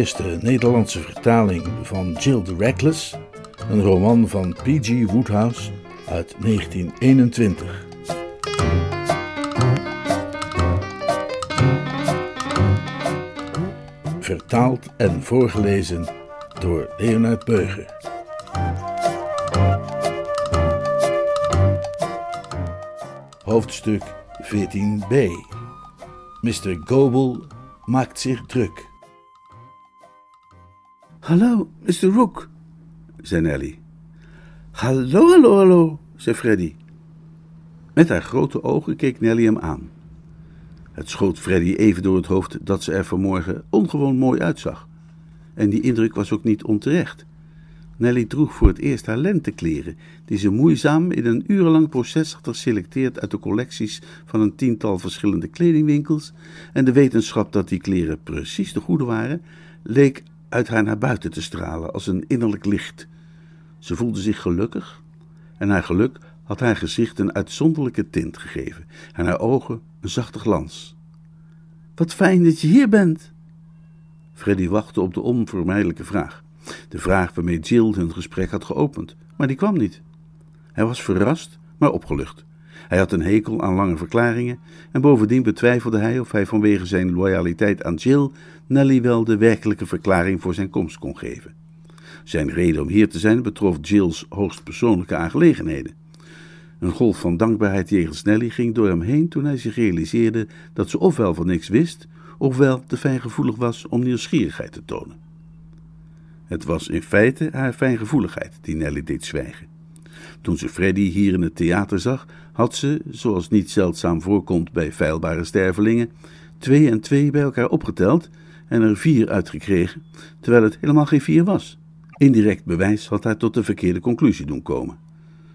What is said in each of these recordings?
Eerste Nederlandse vertaling van Jill the Reckless, een roman van P.G. Woodhouse uit 1921. Vertaald en voorgelezen door Leonard Beuger. Hoofdstuk 14b. Mr. Goebel maakt zich druk. Hallo, Mr. Rook, zei Nelly. Hallo, hallo, hallo, zei Freddy. Met haar grote ogen keek Nelly hem aan. Het schoot Freddy even door het hoofd dat ze er vanmorgen ongewoon mooi uitzag. En die indruk was ook niet onterecht. Nelly droeg voor het eerst haar lentekleren, die ze moeizaam in een urenlang proces had geselecteerd uit de collecties van een tiental verschillende kledingwinkels, en de wetenschap dat die kleren precies de goede waren, leek uit haar naar buiten te stralen als een innerlijk licht. Ze voelde zich gelukkig en haar geluk had haar gezicht een uitzonderlijke tint gegeven en haar ogen een zachte glans. Wat fijn dat je hier bent. Freddy wachtte op de onvermijdelijke vraag. De vraag waarmee Jill hun gesprek had geopend, maar die kwam niet. Hij was verrast, maar opgelucht. Hij had een hekel aan lange verklaringen en bovendien betwijfelde hij of hij vanwege zijn loyaliteit aan Jill Nelly wel de werkelijke verklaring voor zijn komst kon geven. Zijn reden om hier te zijn betrof Jill's hoogst persoonlijke aangelegenheden. Een golf van dankbaarheid jegens Nelly ging door hem heen toen hij zich realiseerde dat ze ofwel van niks wist, ofwel te fijngevoelig was om nieuwsgierigheid te tonen. Het was in feite haar fijngevoeligheid die Nelly deed zwijgen. Toen ze Freddy hier in het theater zag, had ze, zoals niet zeldzaam voorkomt bij feilbare stervelingen, twee en twee bij elkaar opgeteld en er vier uitgekregen, terwijl het helemaal geen vier was. Indirect bewijs had haar tot de verkeerde conclusie doen komen.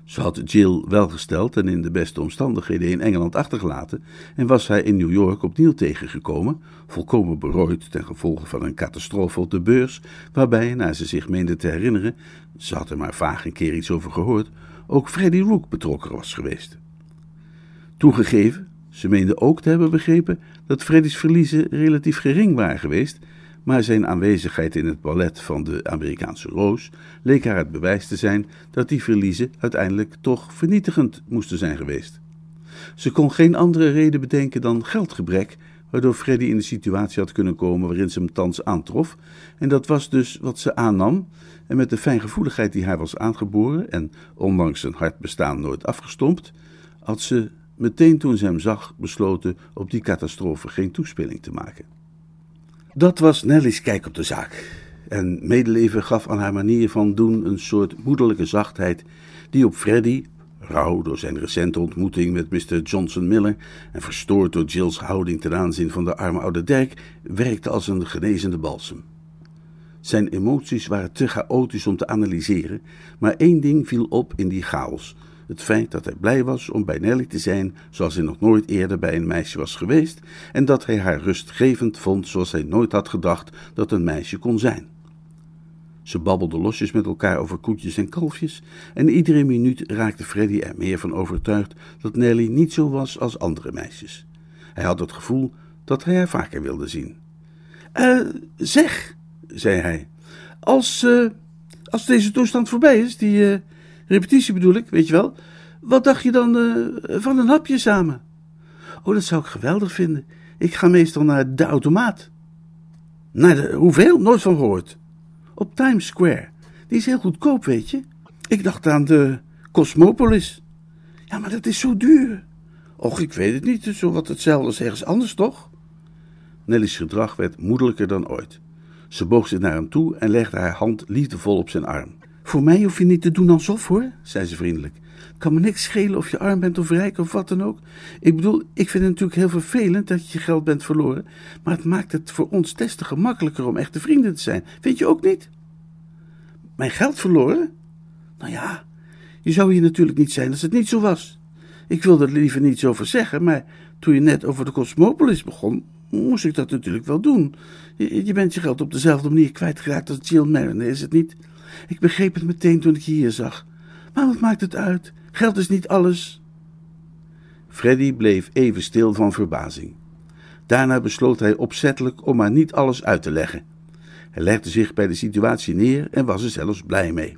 Ze had Jill welgesteld en in de beste omstandigheden in Engeland achtergelaten en was hij in New York opnieuw tegengekomen, volkomen berooid ten gevolge van een catastrofe op de beurs, waarbij, naar ze zich meende te herinneren, ze had er maar vaag een keer iets over gehoord, ook Freddy Rook betrokken was geweest. Toegegeven, ze meende ook te hebben begrepen dat Freddy's verliezen relatief gering waren geweest, maar zijn aanwezigheid in het ballet van de Amerikaanse Roos leek haar het bewijs te zijn dat die verliezen uiteindelijk toch vernietigend moesten zijn geweest. Ze kon geen andere reden bedenken dan geldgebrek, waardoor Freddy in de situatie had kunnen komen waarin ze hem thans aantrof, en dat was dus wat ze aannam, en met de fijngevoeligheid die haar was aangeboren en ondanks zijn hard bestaan nooit afgestompt, had ze meteen toen ze hem zag besloten op die catastrofe geen toespeling te maken. Dat was Nelly's kijk op de zaak. En medeleven gaf aan haar manier van doen een soort moederlijke zachtheid die op Freddy, rauw door zijn recente ontmoeting met Mr. Johnson Miller en verstoord door Jill's houding ten aanzien van de arme oude Dirk, werkte als een genezende balsem. Zijn emoties waren te chaotisch om te analyseren, maar één ding viel op in die chaos: het feit dat hij blij was om bij Nelly te zijn zoals hij nog nooit eerder bij een meisje was geweest, en dat hij haar rustgevend vond zoals hij nooit had gedacht dat een meisje kon zijn. Ze babbelden losjes met elkaar over koetjes en kalfjes, en iedere minuut raakte Freddy er meer van overtuigd dat Nelly niet zo was als andere meisjes. Hij had het gevoel dat hij haar vaker wilde zien. Eh, zeg, zei hij, als, uh, als deze toestand voorbij is, die uh, repetitie bedoel ik, weet je wel, wat dacht je dan uh, van een hapje samen? Oh, dat zou ik geweldig vinden. Ik ga meestal naar de automaat. Naar de, hoeveel? Nooit van gehoord. Op Times Square. Die is heel goedkoop, weet je. Ik dacht aan de Cosmopolis. Ja, maar dat is zo duur. Och, ik weet het niet. Het is zo wat hetzelfde als ergens anders, toch? Nelly's gedrag werd moedelijker dan ooit. Ze boog zich naar hem toe en legde haar hand liefdevol op zijn arm. Voor mij hoef je niet te doen alsof hoor, zei ze vriendelijk. Kan me niks schelen of je arm bent of rijk of wat dan ook. Ik bedoel, ik vind het natuurlijk heel vervelend dat je geld bent verloren, maar het maakt het voor ons des te gemakkelijker om echte vrienden te zijn. Vind je ook niet? Mijn geld verloren? Nou ja, je zou hier natuurlijk niet zijn als het niet zo was. Ik wilde er liever niets over zeggen, maar toen je net over de Cosmopolis begon, moest ik dat natuurlijk wel doen. Je, je bent je geld op dezelfde manier kwijtgeraakt als Jill Mariner, is het niet? Ik begreep het meteen toen ik je hier zag. Maar wat maakt het uit? Geld is niet alles. Freddy bleef even stil van verbazing. Daarna besloot hij opzettelijk om maar niet alles uit te leggen. Hij legde zich bij de situatie neer en was er zelfs blij mee.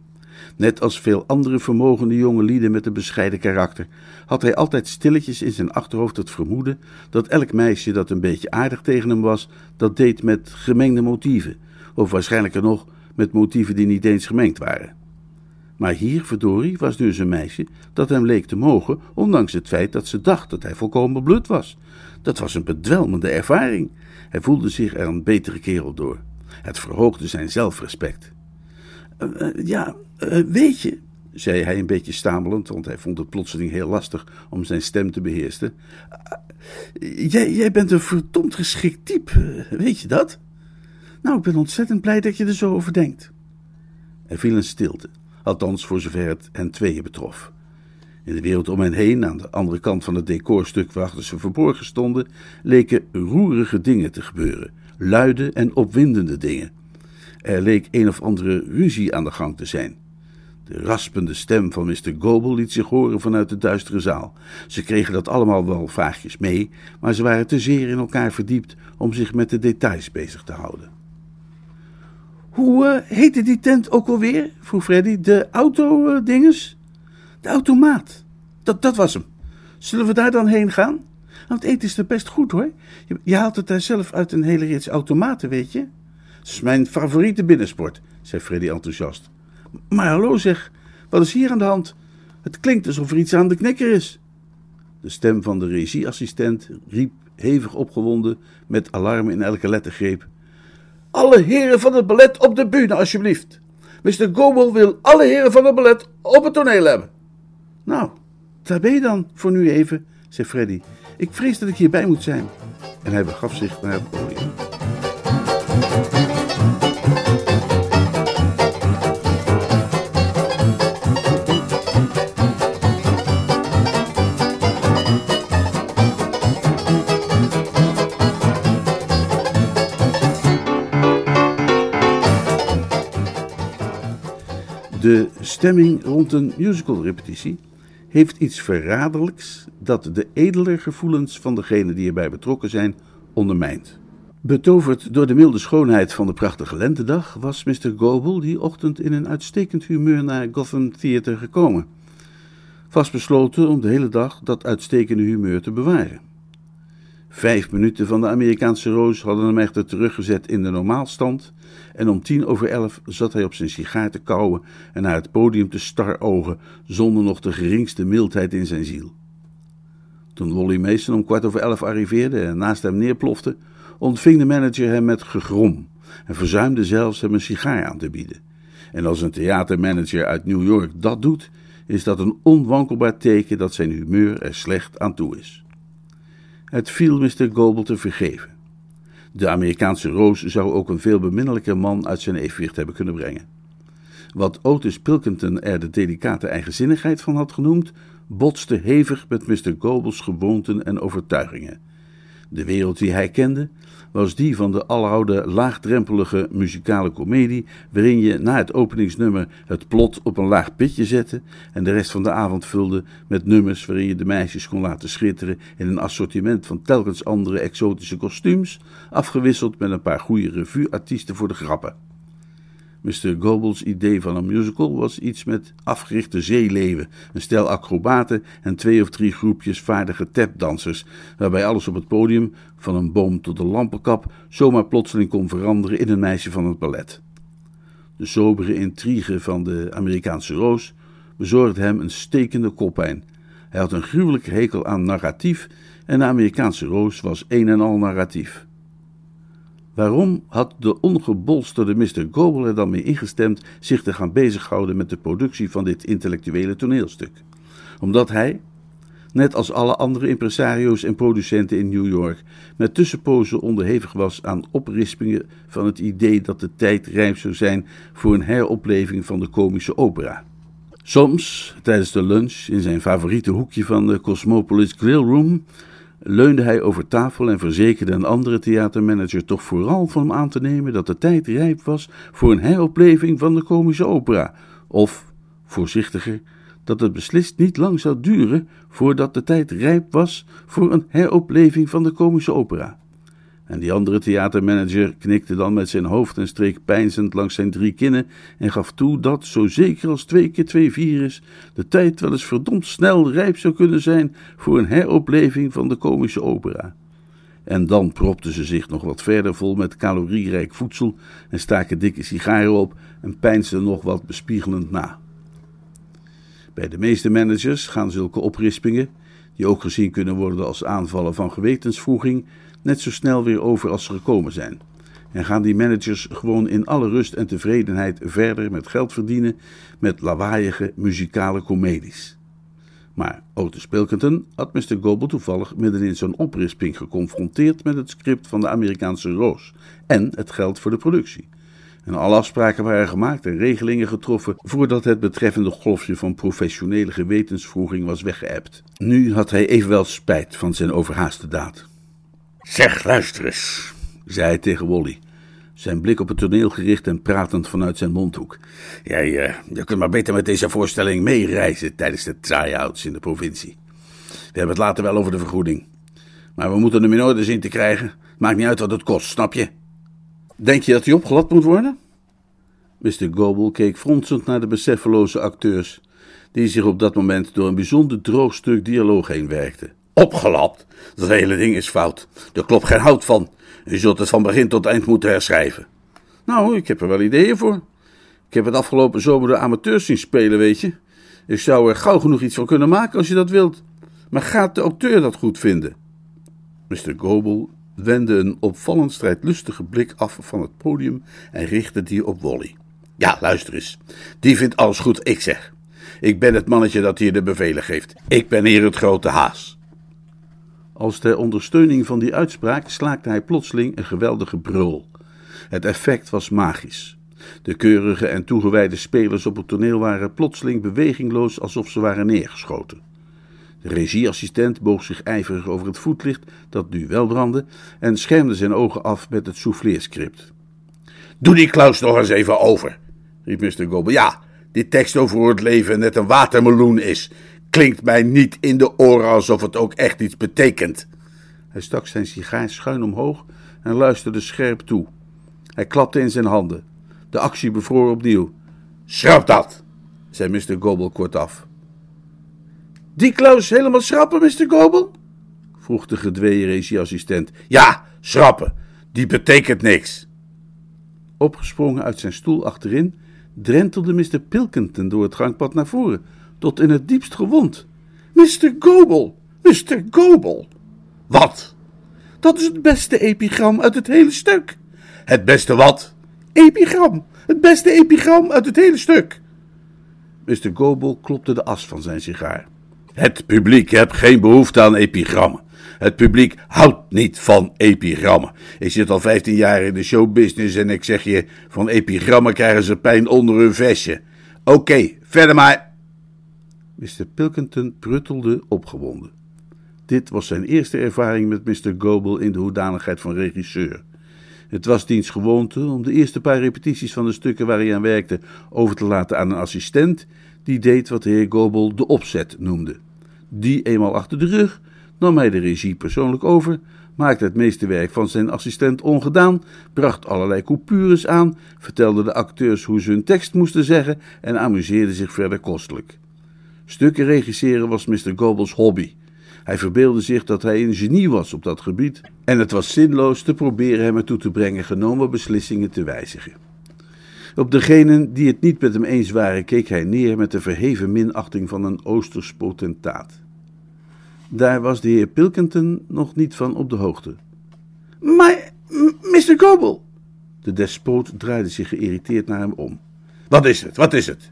Net als veel andere vermogende jonge lieden met een bescheiden karakter, had hij altijd stilletjes in zijn achterhoofd het vermoeden dat elk meisje dat een beetje aardig tegen hem was, dat deed met gemengde motieven, of waarschijnlijker nog met motieven die niet eens gemengd waren. Maar hier, verdorie, was dus een meisje dat hem leek te mogen, ondanks het feit dat ze dacht dat hij volkomen blut was. Dat was een bedwelmende ervaring. Hij voelde zich er een betere kerel door. Het verhoogde zijn zelfrespect. Uh, uh, ja, uh, weet je, zei hij een beetje stamelend, want hij vond het plotseling heel lastig om zijn stem te beheersen. Jij, jij, bent een verdomd geschikt type, weet je dat? Nou, ik ben ontzettend blij dat je er zo over denkt. Er viel een stilte, althans voor zover het hen tweeën betrof. In de wereld om hen heen, aan de andere kant van het decorstuk waarachter ze verborgen stonden, leken roerige dingen te gebeuren, luide en opwindende dingen. Er leek een of andere ruzie aan de gang te zijn. De raspende stem van Mr. Goble liet zich horen vanuit de duistere zaal. Ze kregen dat allemaal wel vaagjes mee, maar ze waren te zeer in elkaar verdiept om zich met de details bezig te houden. Hoe uh, heette die tent ook alweer? vroeg Freddy. De auto-dinges? de automaat. Dat, dat was hem. Zullen we daar dan heen gaan? Want eten is er best goed hoor. Je, haalt het daar zelf uit een hele rits automaten, weet je? Het is mijn favoriete binnensport, zei Freddy enthousiast. Maar hallo zeg, wat is hier aan de hand? Het klinkt alsof er iets aan de knikker is. De stem van de regieassistent riep hevig opgewonden met alarm in elke lettergreep. Alle heren van het ballet op de bühne, alsjeblieft. Mr. Gobel wil alle heren van het ballet op het toneel hebben. Nou, daar ben je dan voor nu even, zei Freddy. Ik vrees dat ik hierbij moet zijn. En hij begaf zich naar het podium. De stemming rond een musicalrepetitie heeft iets verraderlijks dat de edele gevoelens van degenen die erbij betrokken zijn ondermijnt. Betoverd door de milde schoonheid van de prachtige lentedag was Mr. Goble die ochtend in een uitstekend humeur naar Gotham Theater gekomen. Vastbesloten om de hele dag dat uitstekende humeur te bewaren. Vijf minuten van de Amerikaanse roos hadden hem echter teruggezet in de normaalstand en om tien over elf zat hij op zijn sigaar te kauwen en naar het podium te starogen, zonder nog de geringste mildheid in zijn ziel. Toen Wally Mason om kwart over elf arriveerde en naast hem neerplofte, ontving de manager hem met gegrom en verzuimde zelfs hem een sigaar aan te bieden. En als een theatermanager uit New York dat doet, is dat een onwankelbaar teken dat zijn humeur er slecht aan toe is. Het viel Mr. Goble te vergeven. De Amerikaanse roos zou ook een veel beminnelijker man uit zijn evenwicht hebben kunnen brengen. Wat Otis Pilkington er de delicate eigenzinnigheid van had genoemd, botste hevig met Mr. Gobles gewoonten en overtuigingen. De wereld die hij kende, was die van de aloude, laagdrempelige muzikale komedie, waarin je na het openingsnummer het plot op een laag pitje zette en de rest van de avond vulde met nummers waarin je de meisjes kon laten schitteren in een assortiment van telkens andere exotische kostuums, afgewisseld met een paar goede revue-artiesten voor de grappen. Mr. Goebbels' idee van een musical was iets met afgerichte zeeleven, een stel acrobaten en twee of drie groepjes vaardige tapdansers, waarbij alles op het podium, van een boom tot een lampenkap, zomaar plotseling kon veranderen in een meisje van het ballet. De sobere intrigue van de Amerikaanse roos bezorgde hem een stekende koppijn. Hij had een gruwelijke hekel aan narratief en de Amerikaanse roos was een en al narratief. Waarom had de ongebolsterde Mr. Goble er dan mee ingestemd zich te gaan bezighouden met de productie van dit intellectuele toneelstuk? Omdat hij, net als alle andere impresario's en producenten in New York, met tussenpozen onderhevig was aan oprispingen van het idee dat de tijd rijp zou zijn voor een heropleving van de komische opera. Soms, tijdens de lunch in zijn favoriete hoekje van de Cosmopolis Grill Room, leunde hij over tafel en verzekerde een andere theatermanager toch vooral van hem aan te nemen dat de tijd rijp was voor een heropleving van de komische opera. Of, voorzichtiger, dat het beslist niet lang zou duren voordat de tijd rijp was voor een heropleving van de komische opera. En die andere theatermanager knikte dan met zijn hoofd en streek pijnzend langs zijn drie kinnen en gaf toe dat, zo zeker als twee keer twee vier is, de tijd wel eens verdomd snel rijp zou kunnen zijn voor een heropleving van de komische opera. En dan propten ze zich nog wat verder vol met calorierijk voedsel en staken dikke sigaren op en peinsden nog wat bespiegelend na. Bij de meeste managers gaan zulke oprispingen, die ook gezien kunnen worden als aanvallen van gewetensvoeging, net zo snel weer over als ze gekomen zijn. En gaan die managers gewoon in alle rust en tevredenheid verder met geld verdienen met lawaaiige muzikale comedies. Maar Otis Pilkington had Mr. Goble toevallig midden in zo'n oprisping geconfronteerd met het script van de Amerikaanse Roos en het geld voor de productie. En alle afspraken waren gemaakt en regelingen getroffen voordat het betreffende golfje van professionele gewetensvoeging was weggeëpt. Nu had hij evenwel spijt van zijn overhaaste daad. Zeg, luister eens, zei hij tegen Wally. Zijn blik op het toneel gericht en pratend vanuit zijn mondhoek. Jij, uh, je kunt maar beter met deze voorstelling meereizen tijdens de try-outs in de provincie. We hebben het later wel over de vergoeding. Maar we moeten hem in orde zien te krijgen. Maakt niet uit wat het kost, snap je? Denk je dat hij opgelad moet worden? Mr. Goble keek fronsend naar de beseffeloze acteurs, die zich op dat moment door een bijzonder droog stuk dialoog heen werkten. Opgelapt? Dat hele ding is fout. Er klopt geen hout van. Je zult het van begin tot eind moeten herschrijven. Nou, ik heb er wel ideeën voor. Ik heb het afgelopen zomer de amateurs zien spelen, weet je. Ik zou er gauw genoeg iets van kunnen maken als je dat wilt. Maar gaat de auteur dat goed vinden? Mr. Goble wendde een opvallend strijdlustige blik af van het podium en richtte die op Wally. Ja, luister eens. Die vindt alles goed, ik zeg. Ik ben het mannetje dat hier de bevelen geeft. Ik ben hier het grote haas. Als ter ondersteuning van die uitspraak slaakte hij plotseling een geweldige brul. Het effect was magisch. De keurige en toegewijde spelers op het toneel waren plotseling bewegingloos alsof ze waren neergeschoten. De regieassistent boog zich ijverig over het voetlicht, dat nu wel brandde, en schermde zijn ogen af met het souffleerscript. Doe die Klaus nog eens even over, riep Mr. Goble. Ja, die tekst over hoe het leven net een watermeloen is, klinkt mij niet in de oren alsof het ook echt iets betekent. Hij stak zijn sigaar schuin omhoog en luisterde scherp toe. Hij klapte in zijn handen. De actie bevroor opnieuw. Schrap dat, zei Mr. Goble kortaf. Die Klaus helemaal schrappen, Mr. Goble? vroeg de gedwee regieassistent. Ja, schrappen. Die betekent niks. Opgesprongen uit zijn stoel achterin, drentelde Mr. Pilkington door het gangpad naar voren, tot in het diepst gewond. Mr. Goble, Mr. Goble. Wat? Dat is het beste epigram uit het hele stuk. Het beste wat? Epigram. Het beste epigram uit het hele stuk. Mr. Goble klopte de as van zijn sigaar. Het publiek heeft geen behoefte aan epigrammen. Het publiek houdt niet van epigrammen. Ik zit al 15 jaar in de showbusiness en ik zeg je, van epigrammen krijgen ze pijn onder hun vestje. Oké, verder maar. Mr. Pilkington pruttelde opgewonden. Dit was zijn eerste ervaring met Mr. Goble in de hoedanigheid van regisseur. Het was diens gewoonte om de eerste paar repetities van de stukken waar hij aan werkte over te laten aan een assistent, die deed wat de heer Goble de opzet noemde. Die eenmaal achter de rug nam hij de regie persoonlijk over, maakte het meeste werk van zijn assistent ongedaan, bracht allerlei coupures aan, vertelde de acteurs hoe ze hun tekst moesten zeggen en amuseerde zich verder kostelijk. Stukken regisseren was Mr. Gobles hobby. Hij verbeelde zich dat hij een genie was op dat gebied en het was zinloos te proberen hem ertoe te brengen genomen beslissingen te wijzigen. Op degenen die het niet met hem eens waren, keek hij neer met de verheven minachting van een Oosters potentaat. Daar was de heer Pilkington nog niet van op de hoogte. Maar, Mr. Goble! De despoot draaide zich geïrriteerd naar hem om. Wat is het? Wat is het?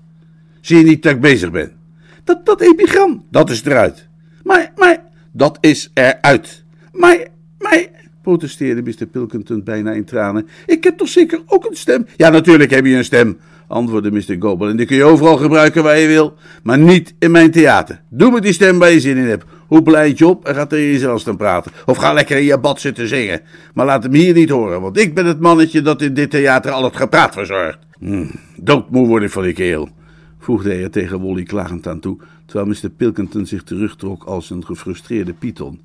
Zie je niet dat ik bezig ben? Dat, dat epigram. Dat is eruit. Maar, maar, Dat is eruit. maar, maar, protesteerde Mr. Pilkington bijna in tranen. Ik heb toch zeker ook een stem? Ja, natuurlijk heb je een stem, antwoordde Mr. Goble. En die kun je overal gebruiken waar je wil, maar niet in mijn theater. Doe met die stem waar je zin in hebt. Hoepel eindje op en ga tegen jezelf staan praten. Of ga lekker in je bad zitten zingen. Maar laat hem hier niet horen, want ik ben het mannetje dat in dit theater al het gepraat verzorgt. Hm, doodmoe word ik van die keel, voegde hij er tegen Wally klagend aan toe, terwijl Mr. Pilkington zich terugtrok als een gefrustreerde python.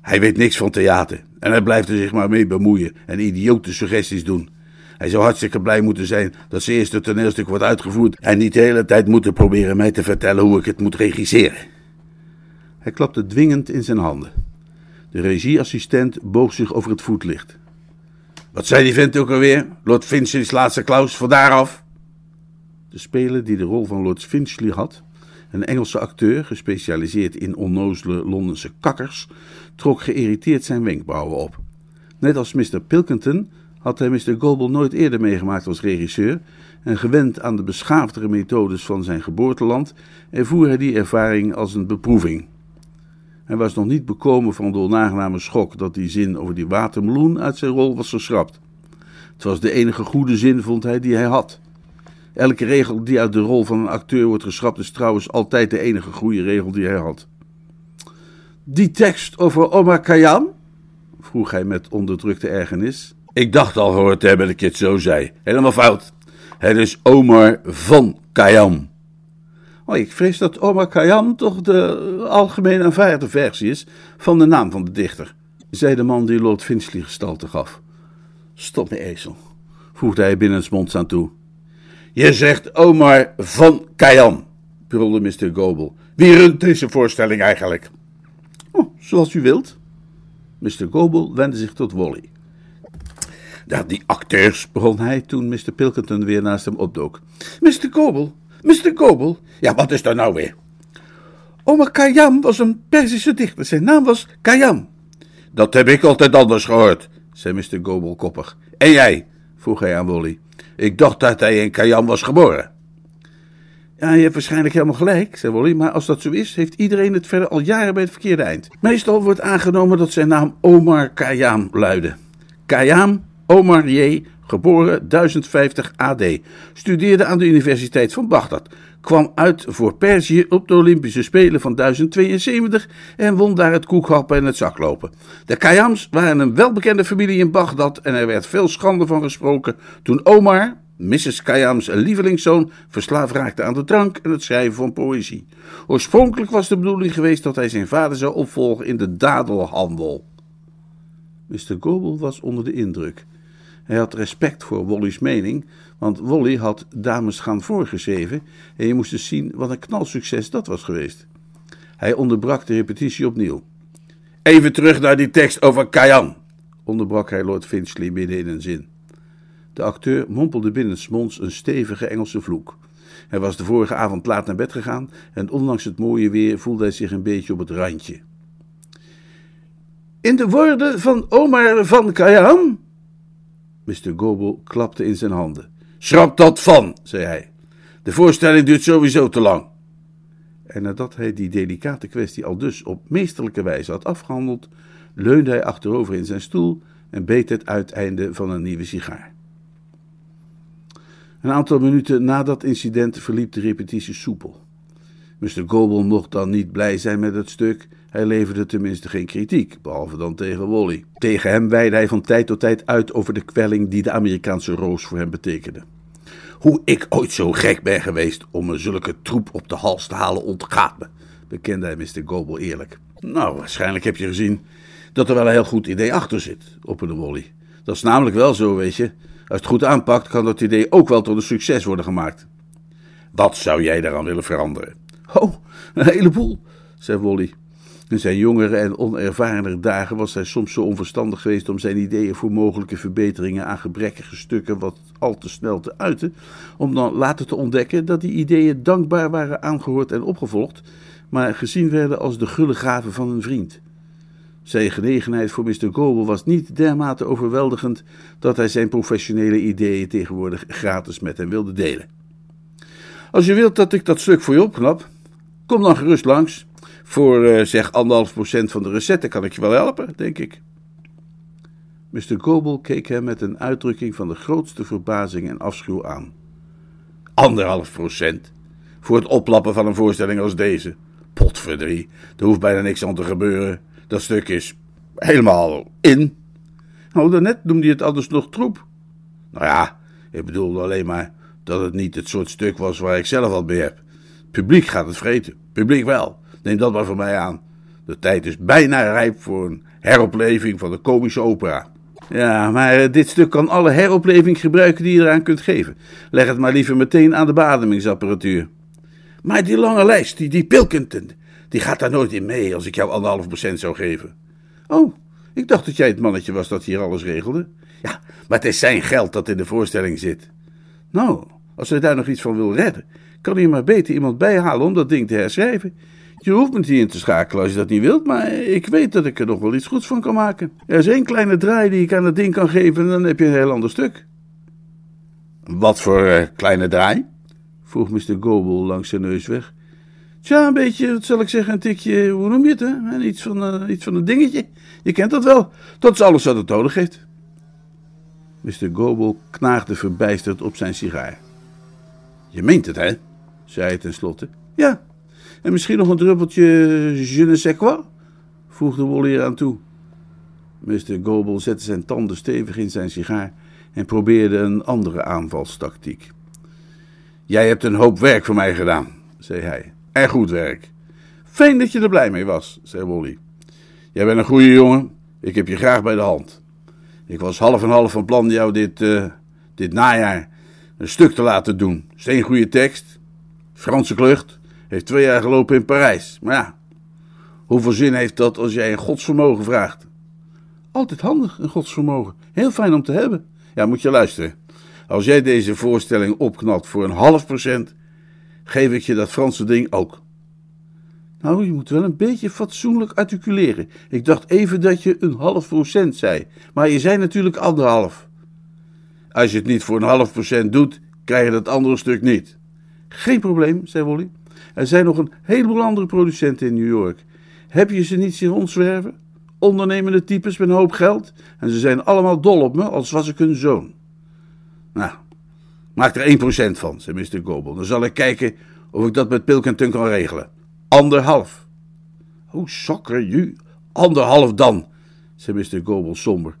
Hij weet niks van theater en hij blijft er zich maar mee bemoeien en idiote suggesties doen. Hij zou hartstikke blij moeten zijn dat zijn eerste toneelstuk wordt uitgevoerd en niet de hele tijd moeten proberen mij te vertellen hoe ik het moet regisseren. Hij klapte dwingend in zijn handen. De regieassistent boog zich over het voetlicht. Wat zei die vent ook alweer? Lord Finchley's laatste Klaus, vandaar af? De speler die de rol van Lord Finchley had, een Engelse acteur gespecialiseerd in onnozele Londense kakkers, trok geïrriteerd zijn wenkbrauwen op. Net als Mr. Pilkington had hij Mr. Goble nooit eerder meegemaakt als regisseur en gewend aan de beschaafdere methodes van zijn geboorteland, ervoer hij die ervaring als een beproeving. Hij was nog niet bekomen van de onaangename schok dat die zin over die watermeloen uit zijn rol was geschrapt. Het was de enige goede zin, vond hij, die hij had. Elke regel die uit de rol van een acteur wordt geschrapt is trouwens altijd de enige goede regel die hij had. Die tekst over Omar Khayyam? vroeg hij met onderdrukte ergernis. Ik dacht al gehoord te hebben dat je het zo zei. Helemaal fout. Het is Omar van Khayyam. Oh, ik vrees dat Omar Khayyam toch de algemeen aanvaarde versie is van de naam van de dichter, zei de man die Lord Finchley gestalte gaf. Stop me, ezel, voegde hij binnensmonds aan toe. Je zegt Omar van Khayyam, brulde Mr. Goble. Wie runt deze voorstelling eigenlijk? Oh, zoals u wilt. Mr. Goble wendde zich tot Wally. Ja, die acteurs, begon hij toen Mr. Pilkington weer naast hem opdook. Mr. Goble, Mr. Goble. Ja, wat is er nou weer? Omar Khayyam was een Perzische dichter. Zijn naam was Khayyam. Dat heb ik altijd anders gehoord, zei Mr. Goble koppig. En jij? vroeg hij aan Wally. Ik dacht dat hij in Khayyam was geboren. Ja, je hebt waarschijnlijk helemaal gelijk, zei Wally, maar als dat zo is, heeft iedereen het verder al jaren bij het verkeerde eind. Meestal wordt aangenomen dat zijn naam Omar Khayyam luidde. Khayyam Omar J., geboren 1050 AD, studeerde aan de Universiteit van Bagdad, kwam uit voor Perzië op de Olympische Spelen van 1072 en won daar het koekhappen en het zaklopen. De Khayyams waren een welbekende familie in Bagdad en er werd veel schande van gesproken toen Omar, Mrs. Khayyams lievelingszoon, verslaafd raakte aan de drank en het schrijven van poëzie. Oorspronkelijk was de bedoeling geweest dat hij zijn vader zou opvolgen in de dadelhandel. Mr. Goble was onder de indruk. Hij had respect voor Wally's mening, want Wally had Dames gaan voorgeschreven en je moest dus zien wat een knalsucces dat was geweest. Hij onderbrak de repetitie opnieuw. Even terug naar die tekst over Kayan, onderbrak hij Lord Finchley midden in een zin. De acteur mompelde binnensmonds een stevige Engelse vloek. Hij was de vorige avond laat naar bed gegaan en ondanks het mooie weer voelde hij zich een beetje op het randje. In de woorden van Omar van Khayyam Mr. Goble klapte in zijn handen. Schrap dat van, zei hij. De voorstelling duurt sowieso te lang. En nadat hij die delicate kwestie al dus op meesterlijke wijze had afgehandeld, leunde hij achterover in zijn stoel en beet het uiteinde van een nieuwe sigaar. Een aantal minuten na dat incident verliep de repetitie soepel. Mr. Goble mocht dan niet blij zijn met het stuk. Hij leverde tenminste geen kritiek, behalve dan tegen Wally. Tegen hem weidde hij van tijd tot tijd uit over de kwelling die de Amerikaanse roos voor hem betekende. Hoe ik ooit zo gek ben geweest om me zulke troep op de hals te halen ontgaat me, bekende hij Mr. Goble eerlijk. Nou, waarschijnlijk heb je gezien dat er wel een heel goed idee achter zit, opperde Wally. Dat is namelijk wel zo, weet je. Als het goed aanpakt, kan dat idee ook wel tot een succes worden gemaakt. Wat zou jij daaraan willen veranderen? Oh, een heleboel, zei Wally. In zijn jongere en onervarener dagen was hij soms zo onverstandig geweest om zijn ideeën voor mogelijke verbeteringen aan gebrekkige stukken wat al te snel te uiten, om dan later te ontdekken dat die ideeën dankbaar waren aangehoord en opgevolgd, maar gezien werden als de gulle gave van een vriend. Zijn genegenheid voor Mr. Goble was niet dermate overweldigend dat hij zijn professionele ideeën tegenwoordig gratis met hem wilde delen. Als je wilt dat ik dat stuk voor je opknap, kom dan gerust langs. Voor uh, zeg anderhalf procent van de recette kan ik je wel helpen, denk ik. Mr. Goble keek hem met een uitdrukking van de grootste verbazing en afschuw aan. Anderhalf procent? Voor het oplappen van een voorstelling als deze? Potverdrie, er hoeft bijna niks aan te gebeuren. Dat stuk is helemaal in. Nou, daarnet noemde je het anders nog troep. Nou ja, ik bedoelde alleen maar dat het niet het soort stuk was waar ik zelf wat mee heb. Publiek gaat het vreten, publiek wel. Neem dat maar van mij aan. De tijd is bijna rijp voor een heropleving van de komische opera. Ja, maar eh, dit stuk kan alle heropleving gebruiken die je eraan kunt geven. Leg het maar liever meteen aan de beademingsapparatuur. Maar die lange lijst, die, die Pilkington, die gaat daar nooit in mee als ik jou anderhalf procent zou geven. Oh, ik dacht dat jij het mannetje was dat hier alles regelde. Ja, maar het is zijn geld dat in de voorstelling zit. Nou, als hij daar nog iets van wil redden, kan hij maar beter iemand bijhalen om dat ding te herschrijven. Je hoeft me niet in te schakelen als je dat niet wilt, maar ik weet dat ik er nog wel iets goeds van kan maken. Er is één kleine draai die ik aan het ding kan geven en dan heb je een heel ander stuk. Wat voor uh, kleine draai? vroeg Mr. Goble langs zijn neus weg. Tja, een beetje, wat zal ik zeggen, een tikje, hoe noem je het, hè? Iets van, uh, iets van een dingetje. Je kent dat wel. Dat is alles wat het nodig heeft. Mr. Goble knaagde verbijsterd op zijn sigaar. Je meent het, hè? Zei hij tenslotte. Ja, en misschien nog een druppeltje je ne sais quoi? voegde Wally eraan toe. Mr. Goble zette zijn tanden stevig in zijn sigaar en probeerde een andere aanvalstactiek. Jij hebt een hoop werk voor mij gedaan, zei hij. En goed werk. Fijn dat je er blij mee was, zei Wally. Jij bent een goede jongen. Ik heb je graag bij de hand. Ik was half en half van plan jou dit, uh, dit najaar een stuk te laten doen. Steengoede tekst. Franse klucht. Heeft twee jaar gelopen in Parijs. Maar ja, hoeveel zin heeft dat als jij een godsvermogen vraagt? Altijd handig, een godsvermogen. Heel fijn om te hebben. Ja, moet je luisteren. Als jij deze voorstelling opknapt voor een half procent, geef ik je dat Franse ding ook. Nou, je moet wel een beetje fatsoenlijk articuleren. Ik dacht even dat je een half procent zei, maar je zei natuurlijk anderhalf. Als je het niet voor een half procent doet, krijg je dat andere stuk niet. Geen probleem, zei Wally. Er zijn nog een heleboel andere producenten in New York. Heb je ze niet zien rondzwerven? Ondernemende types met een hoop geld. En ze zijn allemaal dol op me, als was ik hun zoon. Nou, maak er 1% van, zei Mr. Goble. Dan zal ik kijken of ik dat met Pilkington kan regelen. Anderhalf. Oh, sokker, ju. Anderhalf dan, zei Mr. Goble somber.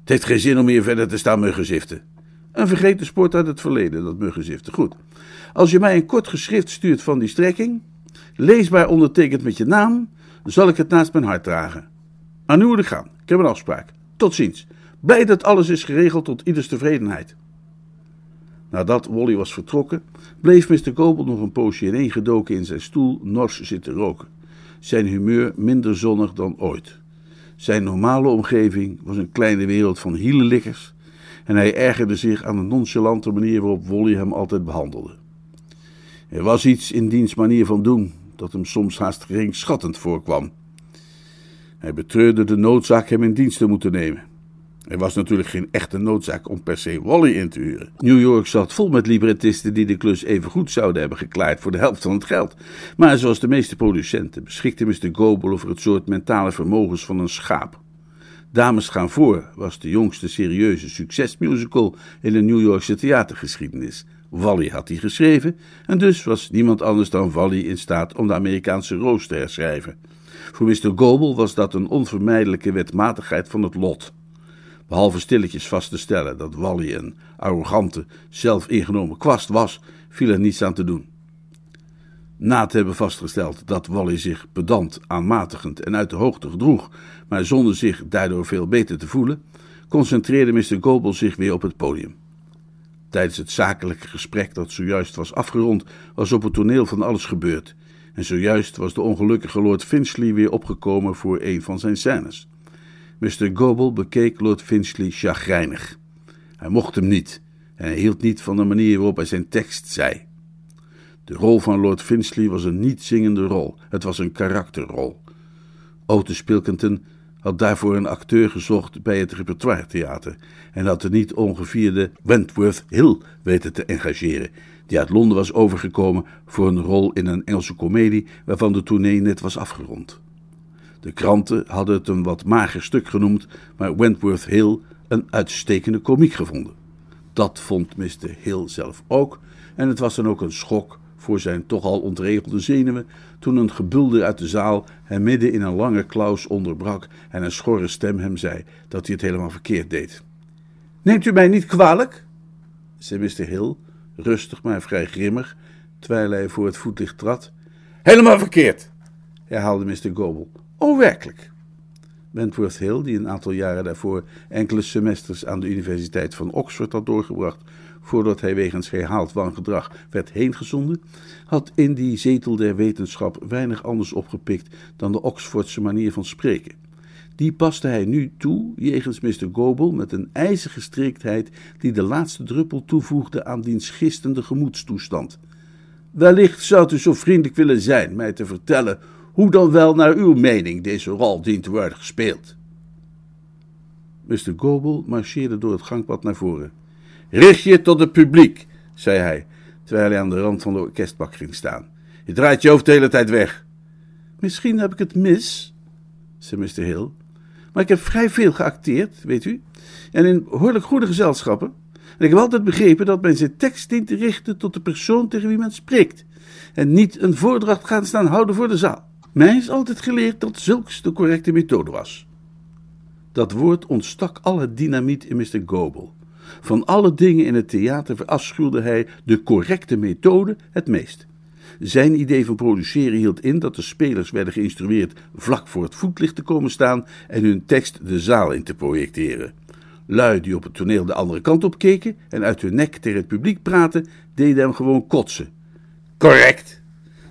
Het heeft geen zin om hier verder te staan muggenziften. Een vergeten sport uit het verleden, dat muggenziften. Goed. Als je mij een kort geschrift stuurt van die strekking, leesbaar ondertekend met je naam, zal ik het naast mijn hart dragen. Aan ik gaan. Ik heb een afspraak. Tot ziens. Blij dat alles is geregeld tot ieders tevredenheid. Nadat Wally was vertrokken, bleef Mr. Goble nog een poosje ineengedoken in zijn stoel nors zitten roken. Zijn humeur minder zonnig dan ooit. Zijn normale omgeving was een kleine wereld van hielenlikkers en hij ergerde zich aan de nonchalante manier waarop Wally hem altijd behandelde. Er was iets in diens manier van doen dat hem soms haast geringschattend voorkwam. Hij betreurde de noodzaak hem in dienst te moeten nemen. Er was natuurlijk geen echte noodzaak om per se Wally in te huren. New York zat vol met librettisten die de klus even goed zouden hebben geklaard voor de helft van het geld. Maar zoals de meeste producenten beschikte Mr. Goble over het soort mentale vermogens van een schaap. Dames gaan voor was de jongste serieuze succesmusical in de New Yorkse theatergeschiedenis. Wally had die geschreven en dus was niemand anders dan Wally in staat om de Amerikaanse roos te herschrijven. Voor Mr. Goble was dat een onvermijdelijke wetmatigheid van het lot. Behalve stilletjes vast te stellen dat Wally een arrogante, zelfingenomen kwast was, viel er niets aan te doen. Na te hebben vastgesteld dat Wally zich pedant, aanmatigend en uit de hoogte gedroeg, maar zonder zich daardoor veel beter te voelen, concentreerde Mr. Goble zich weer op het podium. Tijdens het zakelijke gesprek dat zojuist was afgerond, was op het toneel van alles gebeurd. En zojuist was de ongelukkige Lord Finchley weer opgekomen voor een van zijn scènes. Mr. Goble bekeek Lord Finchley chagrijnig. Hij mocht hem niet en hij hield niet van de manier waarop hij zijn tekst zei. De rol van Lord Finchley was een niet-zingende rol, het was een karakterrol. Otis Pilkington had daarvoor een acteur gezocht bij het repertoire theater en had de niet ongevierde Wentworth Hill weten te engageren, die uit Londen was overgekomen voor een rol in een Engelse komedie waarvan de tournee net was afgerond. De kranten hadden het een wat mager stuk genoemd, maar Wentworth Hill een uitstekende komiek gevonden. Dat vond Mr. Hill zelf ook, en het was dan ook een schok voor zijn toch al ontregelde zenuwen toen een gebulder uit de zaal hem midden in een lange klaus onderbrak en een schorre stem hem zei dat hij het helemaal verkeerd deed. Neemt u mij niet kwalijk? zei Mr. Hill, rustig maar vrij grimmig, terwijl hij voor het voetlicht trad. Helemaal verkeerd, herhaalde Mr. Goble. Oh, werkelijk. Wentworth Hill, die een aantal jaren daarvoor enkele semesters aan de Universiteit van Oxford had doorgebracht, voordat hij wegens herhaald wangedrag werd heengezonden, had in die zetel der wetenschap weinig anders opgepikt dan de Oxfordse manier van spreken. Die paste hij nu toe jegens Mr. Goble met een ijzige striktheid die de laatste druppel toevoegde aan diens gistende gemoedstoestand. Wellicht zou u zo vriendelijk willen zijn mij te vertellen hoe dan wel naar uw mening deze rol dient te worden gespeeld. Mr. Goble marcheerde door het gangpad naar voren. Richt je tot het publiek, zei hij, terwijl hij aan de rand van de orkestbak ging staan. Je draait je hoofd de hele tijd weg. Misschien heb ik het mis, zei Mr. Hill, maar ik heb vrij veel geacteerd, weet u, en in behoorlijk goede gezelschappen. En ik heb altijd begrepen dat men zijn tekst dient te richten tot de persoon tegen wie men spreekt, en niet een voordracht gaan staan houden voor de zaal. Mij is altijd geleerd dat zulks de correcte methode was. Dat woord ontstak alle dynamiet in Mr. Goble. Van alle dingen in het theater verafschuwde hij de correcte methode het meest. Zijn idee van produceren hield in dat de spelers werden geïnstrueerd vlak voor het voetlicht te komen staan en hun tekst de zaal in te projecteren. Lui die op het toneel de andere kant op keken en uit hun nek tegen het publiek praten, deden hem gewoon kotsen. Correct!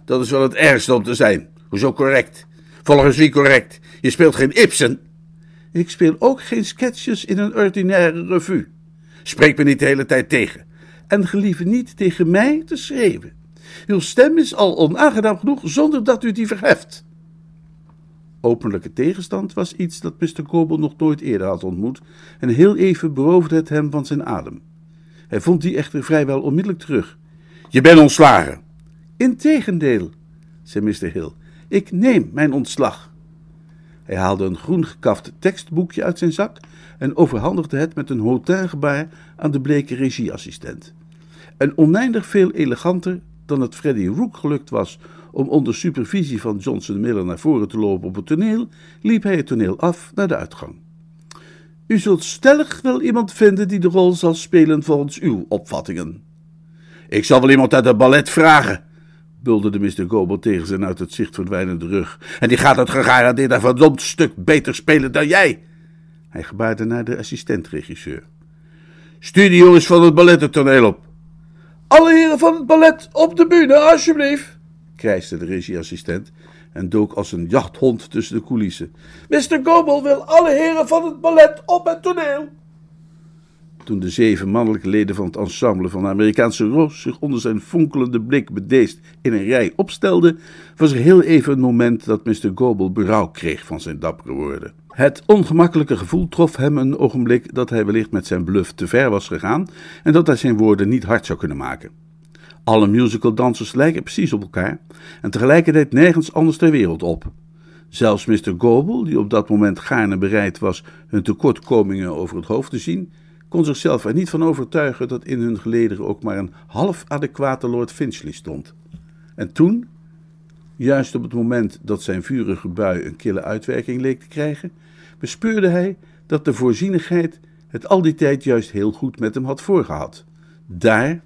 Dat is wel het ergste om te zijn. Hoezo correct? Volgens wie correct? Je speelt geen Ibsen. Ik speel ook geen sketches in een ordinaire revue. Spreek me niet de hele tijd tegen. En gelieve niet tegen mij te schreeuwen. Uw stem is al onaangenaam genoeg zonder dat u die verheft. Openlijke tegenstand was iets dat Mr. Goble nog nooit eerder had ontmoet en heel even beroofde het hem van zijn adem. Hij vond die echter vrijwel onmiddellijk terug. Je bent ontslagen. Integendeel, zei Mr. Hill. Ik neem mijn ontslag. Hij haalde een groen gekaft tekstboekje uit zijn zak en overhandigde het met een hotelgebaar aan de bleke regieassistent. En oneindig veel eleganter dan het Freddy Rook gelukt was om onder supervisie van Johnson Miller naar voren te lopen op het toneel, liep hij het toneel af naar de uitgang. U zult stellig wel iemand vinden die de rol zal spelen volgens uw opvattingen. Ik zal wel iemand uit het ballet vragen, bulderde Mr. Goble tegen zijn uit het zicht verdwijnende rug. En die gaat het gegarandeerd een verdomd stuk beter spelen dan jij. Hij gebaarde naar de assistent-regisseur. Stuur die jongens van het ballet het toneel op. Alle heren van het ballet op de bühne, alsjeblieft, krijste de regieassistent en dook als een jachthond tussen de coulissen. Mr. Goble wil alle heren van het ballet op het toneel. Toen de zeven mannelijke leden van het ensemble van de Amerikaanse Roos zich onder zijn fonkelende blik bedeesd in een rij opstelden, was er heel even een moment dat Mr. Goble berouw kreeg van zijn dappere woorden. Het ongemakkelijke gevoel trof hem een ogenblik dat hij wellicht met zijn bluff te ver was gegaan en dat hij zijn woorden niet hard zou kunnen maken. Alle musicaldansers lijken precies op elkaar en tegelijkertijd nergens anders ter wereld op. Zelfs Mr. Goble, die op dat moment gaarne bereid was hun tekortkomingen over het hoofd te zien, kon zichzelf er niet van overtuigen dat in hun gelederen ook maar een half adequate Lord Finchley stond. En toen, juist op het moment dat zijn vurige bui een kille uitwerking leek te krijgen, bespeurde hij dat de voorzienigheid het al die tijd juist heel goed met hem had voorgehad. Daar,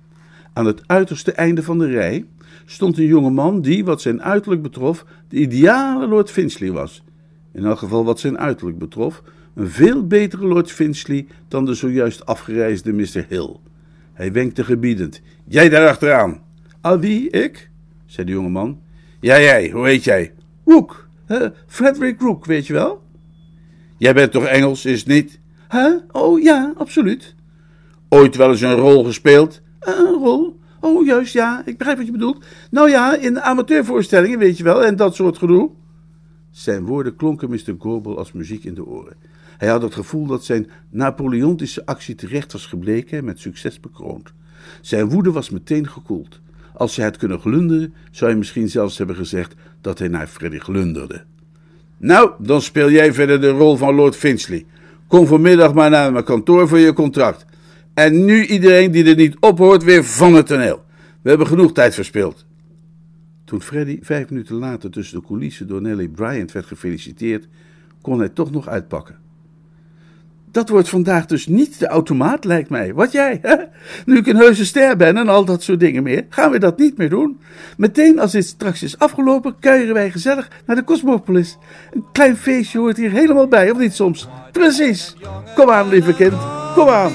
aan het uiterste einde van de rij, stond een jonge man die, wat zijn uiterlijk betrof, de ideale Lord Finchley was. In elk geval wat zijn uiterlijk betrof, een veel betere Lord Finchley dan de zojuist afgereisde Mr. Hill. Hij wenkte gebiedend. Jij daar achteraan. Ah, wie? Ik? zei de jonge man. Ja, jij. Hoe heet jij? Rook. Frederick Rook, weet je wel? Jij bent toch Engels, is het niet? Huh? Oh, ja, absoluut. Ooit wel eens een rol gespeeld? Uh, een rol? Oh, juist, ja. Ik begrijp wat je bedoelt. Nou ja, in amateurvoorstellingen, weet je wel, en dat soort gedoe. Zijn woorden klonken Mr. Gorbel als muziek in de oren. Hij had het gevoel dat zijn Napoleontische actie terecht was gebleken en met succes bekroond. Zijn woede was meteen gekoeld. Als hij had kunnen glunderen, zou hij misschien zelfs hebben gezegd dat hij naar Freddy glunderde. Nou, dan speel jij verder de rol van Lord Finchley. Kom vanmiddag maar naar mijn kantoor voor je contract. En nu iedereen die er niet op hoort, weer van het toneel. We hebben genoeg tijd verspild. Toen Freddy vijf minuten later tussen de coulissen door Nellie Bryant werd gefeliciteerd, kon hij toch nog uitpakken. Dat wordt vandaag dus niet de automaat, lijkt mij. Wat jij, hè? Nu ik een heuse ster ben en al dat soort dingen meer, gaan we dat niet meer doen. Meteen als dit straks is afgelopen, kuieren wij gezellig naar de Cosmopolis. Een klein feestje hoort hier helemaal bij, of niet soms? Precies. Kom aan, lieve kind, kom aan.